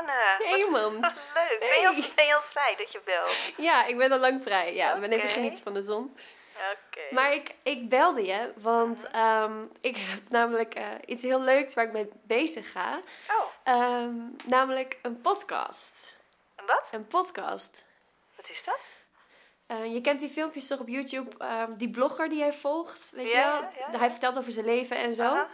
Anne. Hey, Wat- mams. wat Leuk. Ben, je al, Hey. ben je al vrij dat je belt? Ja, ik ben al lang vrij. Ja, ik ben even genieten van de zon. Oké. Maar ik, ik belde je, want ehm, ik heb namelijk eh, iets heel leuks waar ik mee bezig ga. Oh, Ehm, namelijk een podcast. en wat? Een podcast. Wat is dat? Eh, je kent die filmpjes toch op YouTube, ehm, die blogger die hij volgt, weet je wel? Hij vertelt over zijn leven en zo.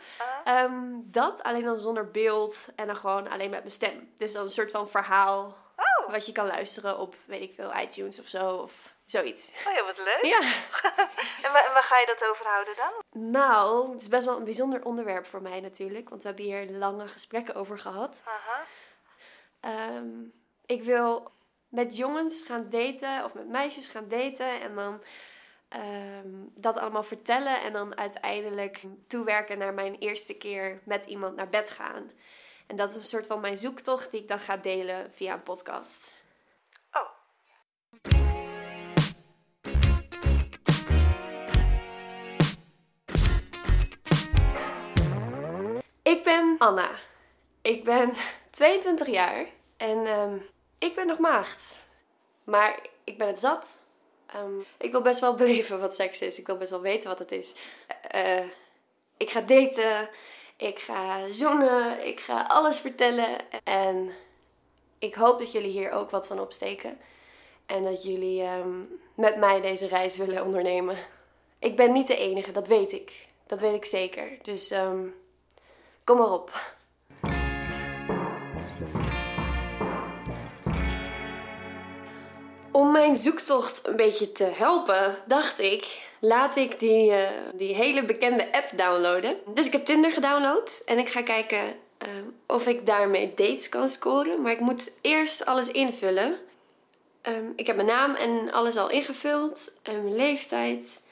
Ehm, dat, alleen dan zonder beeld en dan gewoon alleen met mijn stem. Dus dan een soort van verhaal Oh, wat je kan luisteren op, weet ik veel, iTunes of zo, of zoiets. oh ja, wat leuk. Ja. En, waar, ga je dat over houden dan? Nou, het is best wel een bijzonder onderwerp voor mij natuurlijk, want we hebben hier lange gesprekken over gehad. Ehm, ik wil met jongens gaan daten of met meisjes gaan daten en dan ehm, dat allemaal vertellen en dan uiteindelijk toewerken naar mijn eerste keer met iemand naar bed gaan. En dat is een soort van mijn zoektocht die ik dan ga delen via een podcast. Oh, Ik ben Anna. Ik ben 22 jaar en ehm, ik ben nog maagd. Maar ik ben het zat. Ehm, ik wil best wel beleven wat seks is. Ik wil best wel weten wat het is. Eh, ik ga daten. Ik ga zoenen. Ik ga alles vertellen. En ik hoop dat jullie hier ook wat van opsteken. En dat jullie ehm, met mij deze reis willen ondernemen. Ik ben niet de enige, dat weet ik. Dat weet ik zeker. Dus ehm, kom maar op. Om mijn zoektocht een beetje te helpen, dacht ik, laat ik die, eh, die hele bekende app downloaden. Dus ik heb Tinder gedownload en ik ga kijken eh, of ik daarmee dates kan scoren. Maar ik moet eerst alles invullen. Ehm, ik heb mijn naam en alles al ingevuld en mijn leeftijd.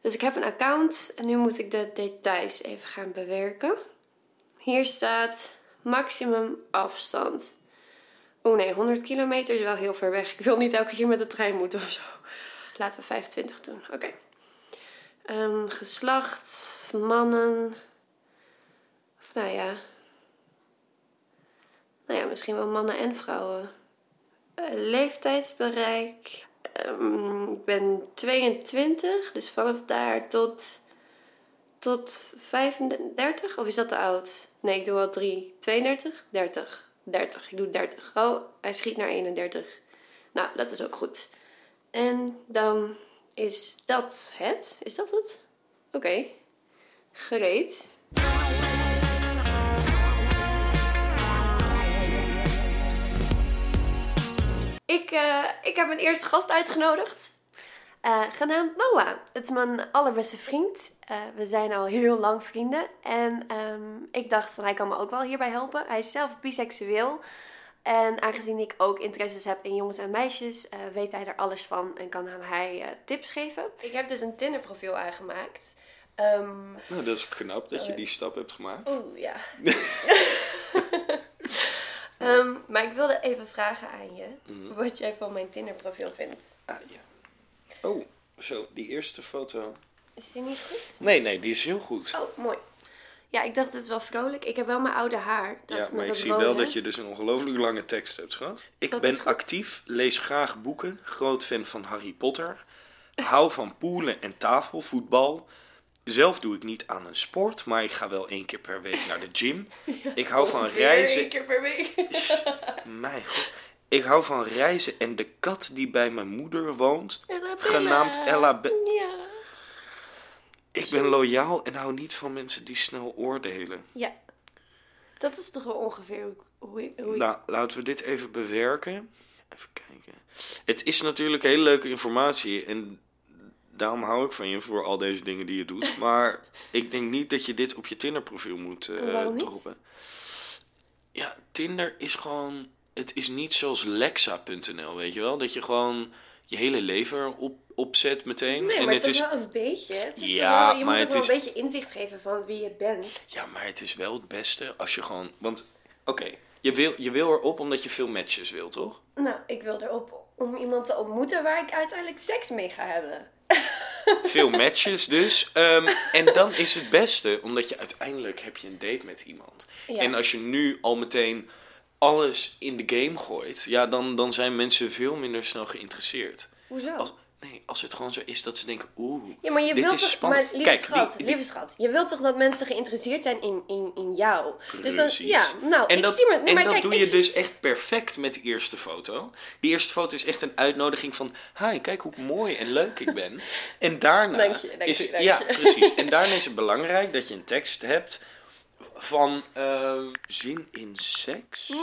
Dus ik heb een account en nu moet ik de details even gaan bewerken. Hier staat maximum afstand. Oeh nee, 100 kilometer is wel heel ver weg. Ik wil niet elke keer met de trein moeten of zo. Laten we 25 doen. Oké. Ehm, geslacht, mannen. Of nou ja. Nou ja, misschien wel mannen en vrouwen. Eh, leeftijdsbereik. Ehm, ik ben 22, dus vanaf daar tot, tot 35. Of is dat te oud? Nee, ik doe wel 3. 32? 30. 30. Ik doe 30. Oh, hij schiet naar 31. Nou, dat is ook goed. En dan is dat het. Is dat het? Oké. Gereed. Ik, eh, ik heb mijn eerste gast uitgenodigd. Eh, genaamd Noah. Het is mijn allerbeste vriend. Eh, we zijn al heel lang vrienden. En ehm, ik dacht van hij kan me ook wel hierbij helpen. Hij is zelf biseksueel. En aangezien ik ook interesses heb in jongens en meisjes, eh, weet hij er alles van en kan hij tips geven. Ik heb dus een Tinder profiel aangemaakt. Ehm, Nou, dat is knap dat je die stap hebt gemaakt. Oeh, ja. Ehm, maar ik wilde even vragen aan je wat jij van mijn Tinder profiel vindt. Ah, ja. Oh, zo, die eerste foto. Is die niet goed? Nee, nee, die is heel goed. Oh, mooi. Ja, ik dacht, het is wel vrolijk. Ik heb wel mijn oude haar. Dat ja, maar ik zie wel dat je dus een ongelooflijk lange tekst hebt gehad. Ik ben actief, lees graag boeken, groot fan van Harry Potter. Hou van poelen en tafelvoetbal. Zelf doe ik niet aan een sport, maar ik ga wel één keer per week naar de gym. Ik hou van reizen. één keer per week. Mijn god. Ik hou van reizen en de kat die bij mijn moeder woont. Genaamd Ella Be- Ja. Ik ben loyaal en hou niet van mensen die snel oordelen. Ja. Dat is toch wel ongeveer hoe, hoe, hoe Nou, laten we dit even bewerken. Even kijken. Het is natuurlijk hele leuke informatie en daarom hou ik van je voor al deze dingen die je doet. Maar ik denk niet dat je dit op je Tinder-profiel moet niet? droppen. Ja, Tinder is gewoon... Het is niet zoals Lexa.nl, weet je wel? Dat je gewoon je hele leven erop opzet meteen. Nee, en maar het is... wel een beetje. Het is Ja, wel, je maar moet het ook wel is- een beetje inzicht geven van wie je bent. Ja, maar het is wel het beste als je gewoon... Want, oké, je, wil, je wil erop omdat je veel matches wil, toch? Nou, ik wil erop om iemand te ontmoeten waar ik uiteindelijk seks mee ga hebben. Veel matches dus. Ehm, en dan is het beste, omdat je uiteindelijk heb je een date met iemand. Ja. En als je nu al meteen alles in de game gooit, ja, dan, dan zijn mensen veel minder snel geïnteresseerd. Hoezo? Als, nee, als het gewoon zo is dat ze denken, oeh, Ja, maar je dit wilt is toch, spannend. maar lieve Kijk, schat, die- die- lieve schat, je wilt toch dat mensen geïnteresseerd zijn in, in, in jou? Dus dan, ja, nou, en ik dat, zie maar, nee, en maar dat kijk, doe je dus echt perfect met die eerste foto. Die eerste foto is echt een uitnodiging van... Hi, kijk hoe mooi en leuk ik ben. En daarna Dank je, dank is het... dank ja, precies. En daarna is het belangrijk dat je een tekst hebt van eh, zin in seks.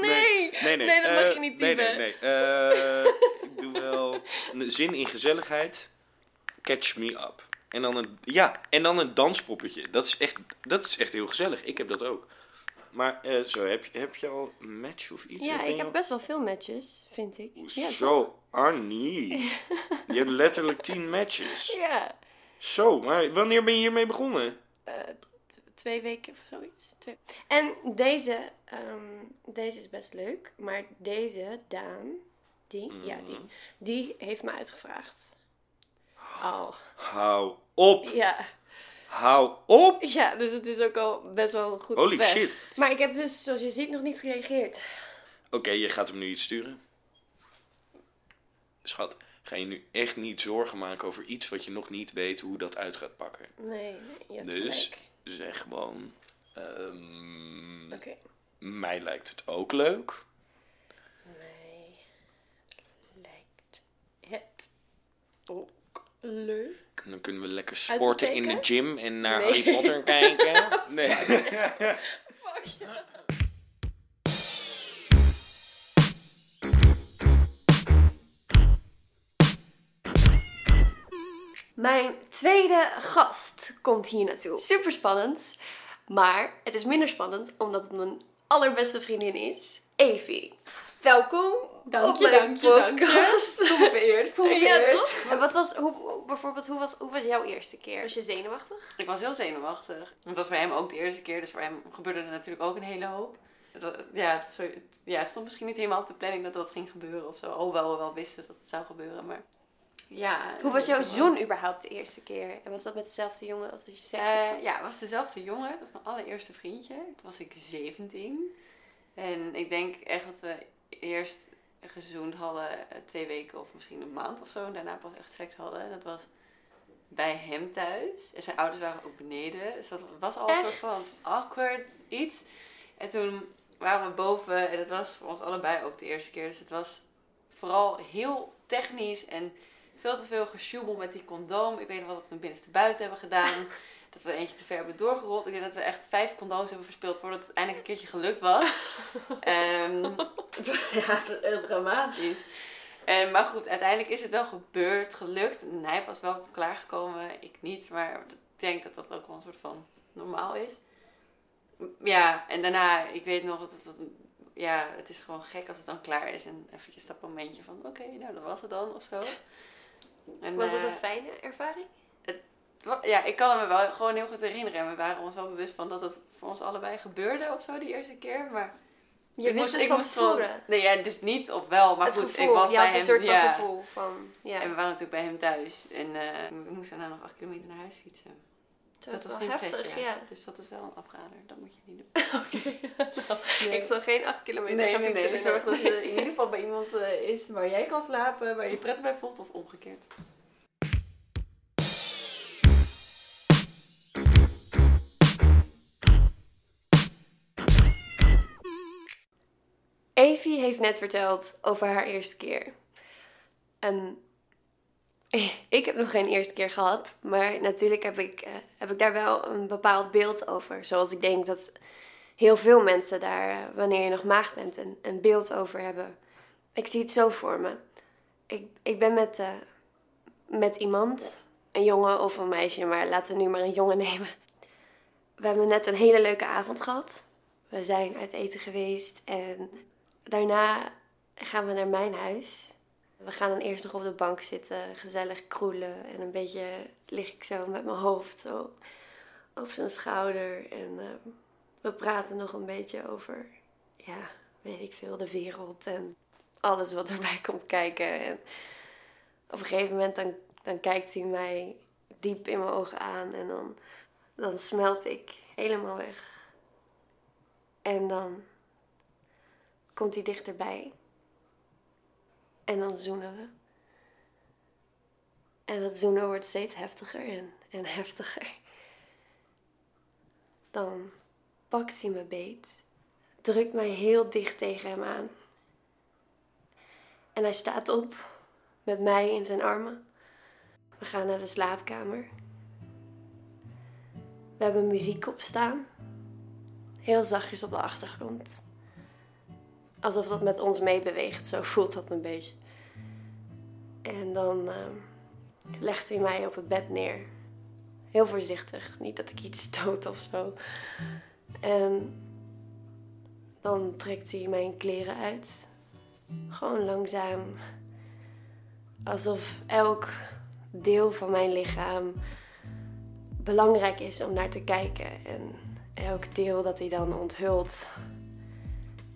Nee! nee! Nee, nee, Nee, dat mag eh, je niet Nee, nee, typen. nee. Eh, ik doe wel zin in gezelligheid. Catch me up. En dan een, ja, en dan een danspoppetje. Dat is, echt, dat is echt heel gezellig. Ik heb dat ook. Maar eh, zo, heb je, heb je al een match of iets? Ja, ik heb al- best wel veel matches, vind ik. Ja? Zo, Annie. je hebt letterlijk tien matches. Ja. Zo, maar wanneer ben je hiermee begonnen? Eh, twee weken of zoiets. Twee. En deze, ehm, deze is best leuk, maar deze, Daan, die, ja, die, Mhm. die heeft me uitgevraagd. Al. Hou op. Ja. Hou op. ja, dus het is ook al best wel goed Holy weg. shit. Maar ik heb dus, zoals je ziet, nog niet gereageerd. Oké, je gaat hem nu iets sturen. Schat, ga je nu echt niet zorgen maken over iets wat je nog niet weet hoe dat uit gaat pakken. Nee, nee je hebt Dus gelijk. zeg gewoon. Oké. Mij lijkt het ook leuk. Mij lijkt het ook leuk. En dan kunnen we lekker sporten in de gym en naar Nee. Harry Potter kijken. Nee. Fuck ja. Mijn tweede gast komt hier naartoe. Super spannend, maar het is minder spannend omdat het mijn allerbeste vriendin is, Evie. Welkom Dank op mijn dank je, dank je. podcast. Vereerd, Ja, toch? En wat was, hoe, bijvoorbeeld, hoe was, hoe was jouw eerste keer? Was je zenuwachtig? Ik was heel zenuwachtig. Het was voor hem ook de eerste keer, dus voor hem gebeurde er natuurlijk ook een hele hoop. Het, ja, het, was ja, het stond misschien niet helemaal op de planning dat dat ging gebeuren of zo. Alhoewel we wel wisten dat het zou gebeuren, maar... Ja. Hoe was jouw zoen überhaupt de eerste keer? En was dat met dezelfde jongen als dat je seks had? ja, het was dezelfde jongen. Het was mijn allereerste vriendje. Toen was ik 17. En ik denk echt dat we eerst gezoend hadden eh, twee weken of misschien een maand of zo. En daarna pas echt seks hadden. En dat was bij hem thuis. En zijn ouders waren ook beneden. Dus dat was al een soort van awkward iets. En toen waren we boven. En het was voor ons allebei ook de eerste keer. Dus het was vooral heel technisch en veel te veel gesjoebel met die condoom. Ik weet nog wel dat we hem binnenste buiten hebben gedaan. Dat we eentje te ver hebben doorgerold. Ik denk dat we echt vijf condooms hebben verspild voordat het eindelijk een keertje gelukt was. Ehm, ja, het was heel dramatisch. En, maar goed, uiteindelijk is het wel gebeurd, gelukt. En hij was wel klaargekomen, ik niet. Maar ik denk dat dat ook wel een soort van normaal is. Ja, en daarna, ik weet nog, dat het, dat, ja, het is gewoon gek als het dan klaar is. En eventjes dat momentje van, oké, nou, dat was het dan, of zo. En, Was eh, een fijne ervaring? Ja, ik kan me wel gewoon heel goed herinneren. En we waren ons wel bewust van dat het voor ons allebei gebeurde of zo die eerste keer. Maar Je ik wist moest- het ik van. Nee, ja, dus niet of wel. Maar het goed, gevoel, ik was je bij had een hem. soort van gevoel van... Ja, En we waren natuurlijk bij hem thuis. En eh, we moesten daarna nog acht kilometer naar huis fietsen. Dat, dat was wel heftig, pretje, ja. Dus dat is wel een afrader. Dat moet je niet doen. Ik zal geen acht kilometer Nee, gaan nee, nee. fietsen. Zorg dat er in ieder geval bij iemand eh, is waar jij kan slapen, waar je je prettig bij voelt of omgekeerd. Evie heeft net verteld over haar eerste keer. En ik heb nog geen eerste keer gehad, maar natuurlijk heb ik, eh, heb ik daar wel een bepaald beeld over. Zoals ik denk dat heel veel mensen daar, eh, wanneer je nog maagd bent, een, een beeld over hebben. Ik zie het zo voor me. Ik, ik ben met, eh, met iemand, een jongen of een meisje, maar laten we nu maar een jongen nemen. We hebben net een hele leuke avond gehad. We zijn uit eten geweest en daarna gaan we naar mijn huis. We gaan dan eerst nog op de bank zitten, gezellig kroelen. En een beetje lig ik zo met mijn hoofd zo op zijn schouder. En eh, we praten nog een beetje over, ja, weet ik veel, de wereld en alles wat erbij komt kijken. En op een gegeven moment dan, dan kijkt hij mij diep in mijn ogen aan en dan, dan smelt ik helemaal weg. En dan komt hij dichterbij. En dan zoenen we. En dat zoenen wordt steeds heftiger en, en heftiger. Dan pakt hij me beet, drukt mij heel dicht tegen hem aan. En hij staat op met mij in zijn armen. We gaan naar de slaapkamer. We hebben muziek op staan. Heel zachtjes op de achtergrond. Alsof dat met ons meebeweegt, zo voelt dat een beetje. En dan uh, legt hij mij op het bed neer. Heel voorzichtig, niet dat ik iets stoot of zo. En dan trekt hij mijn kleren uit. Gewoon langzaam. Alsof elk deel van mijn lichaam belangrijk is om naar te kijken. En elk deel dat hij dan onthult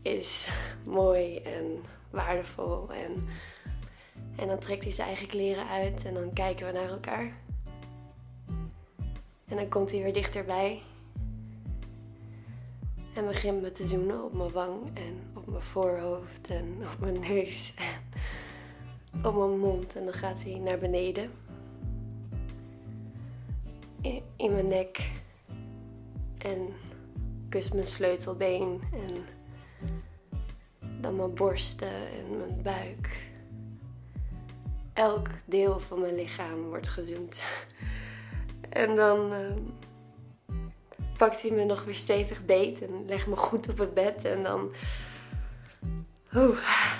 is mooi en waardevol. En, en dan trekt hij zijn eigen kleren uit en dan kijken we naar elkaar. En dan komt hij weer dichterbij. En begint me te zoenen op mijn wang en op mijn voorhoofd en op mijn neus en op mijn mond. En dan gaat hij naar beneden. In, in mijn nek. En kust mijn sleutelbeen en mijn borsten en mijn buik. Elk deel van mijn lichaam wordt gezoend. En dan uh, pakt hij me nog weer stevig beet en legt me goed op het bed. En dan. Oeh.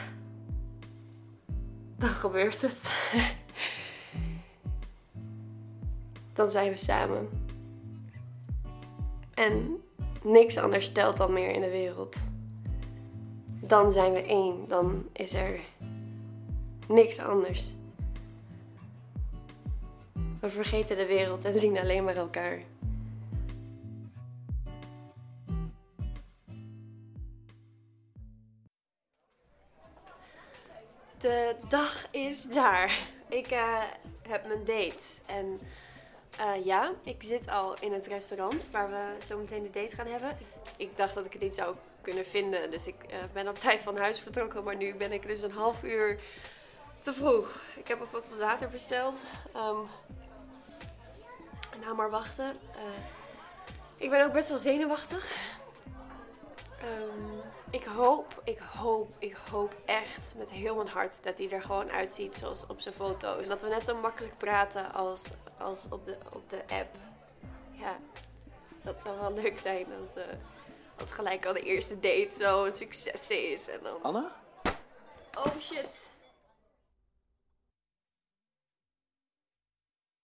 Dan gebeurt het. Dan zijn we samen. En niks anders stelt dan meer in de wereld. Dan zijn we één. Dan is er niks anders. We vergeten de wereld en zien alleen maar elkaar. De dag is daar. Ik uh, heb mijn date. En uh, ja, ik zit al in het restaurant waar we zo meteen de date gaan hebben. Ik dacht dat ik het niet zou kunnen vinden, dus ik uh, ben op tijd van huis vertrokken. Maar nu ben ik dus een half uur te vroeg. Ik heb alvast wat water besteld. Um, nou maar wachten. Uh, ik ben ook best wel zenuwachtig. Um, ik hoop, ik hoop, ik hoop echt met heel mijn hart dat hij er gewoon uitziet zoals op zijn foto's. Dat we net zo makkelijk praten als, als op, de, op de app. Ja, dat zou wel leuk zijn als, uh, als gelijk al de eerste date zo een succes is. En dan... Anna? Oh shit.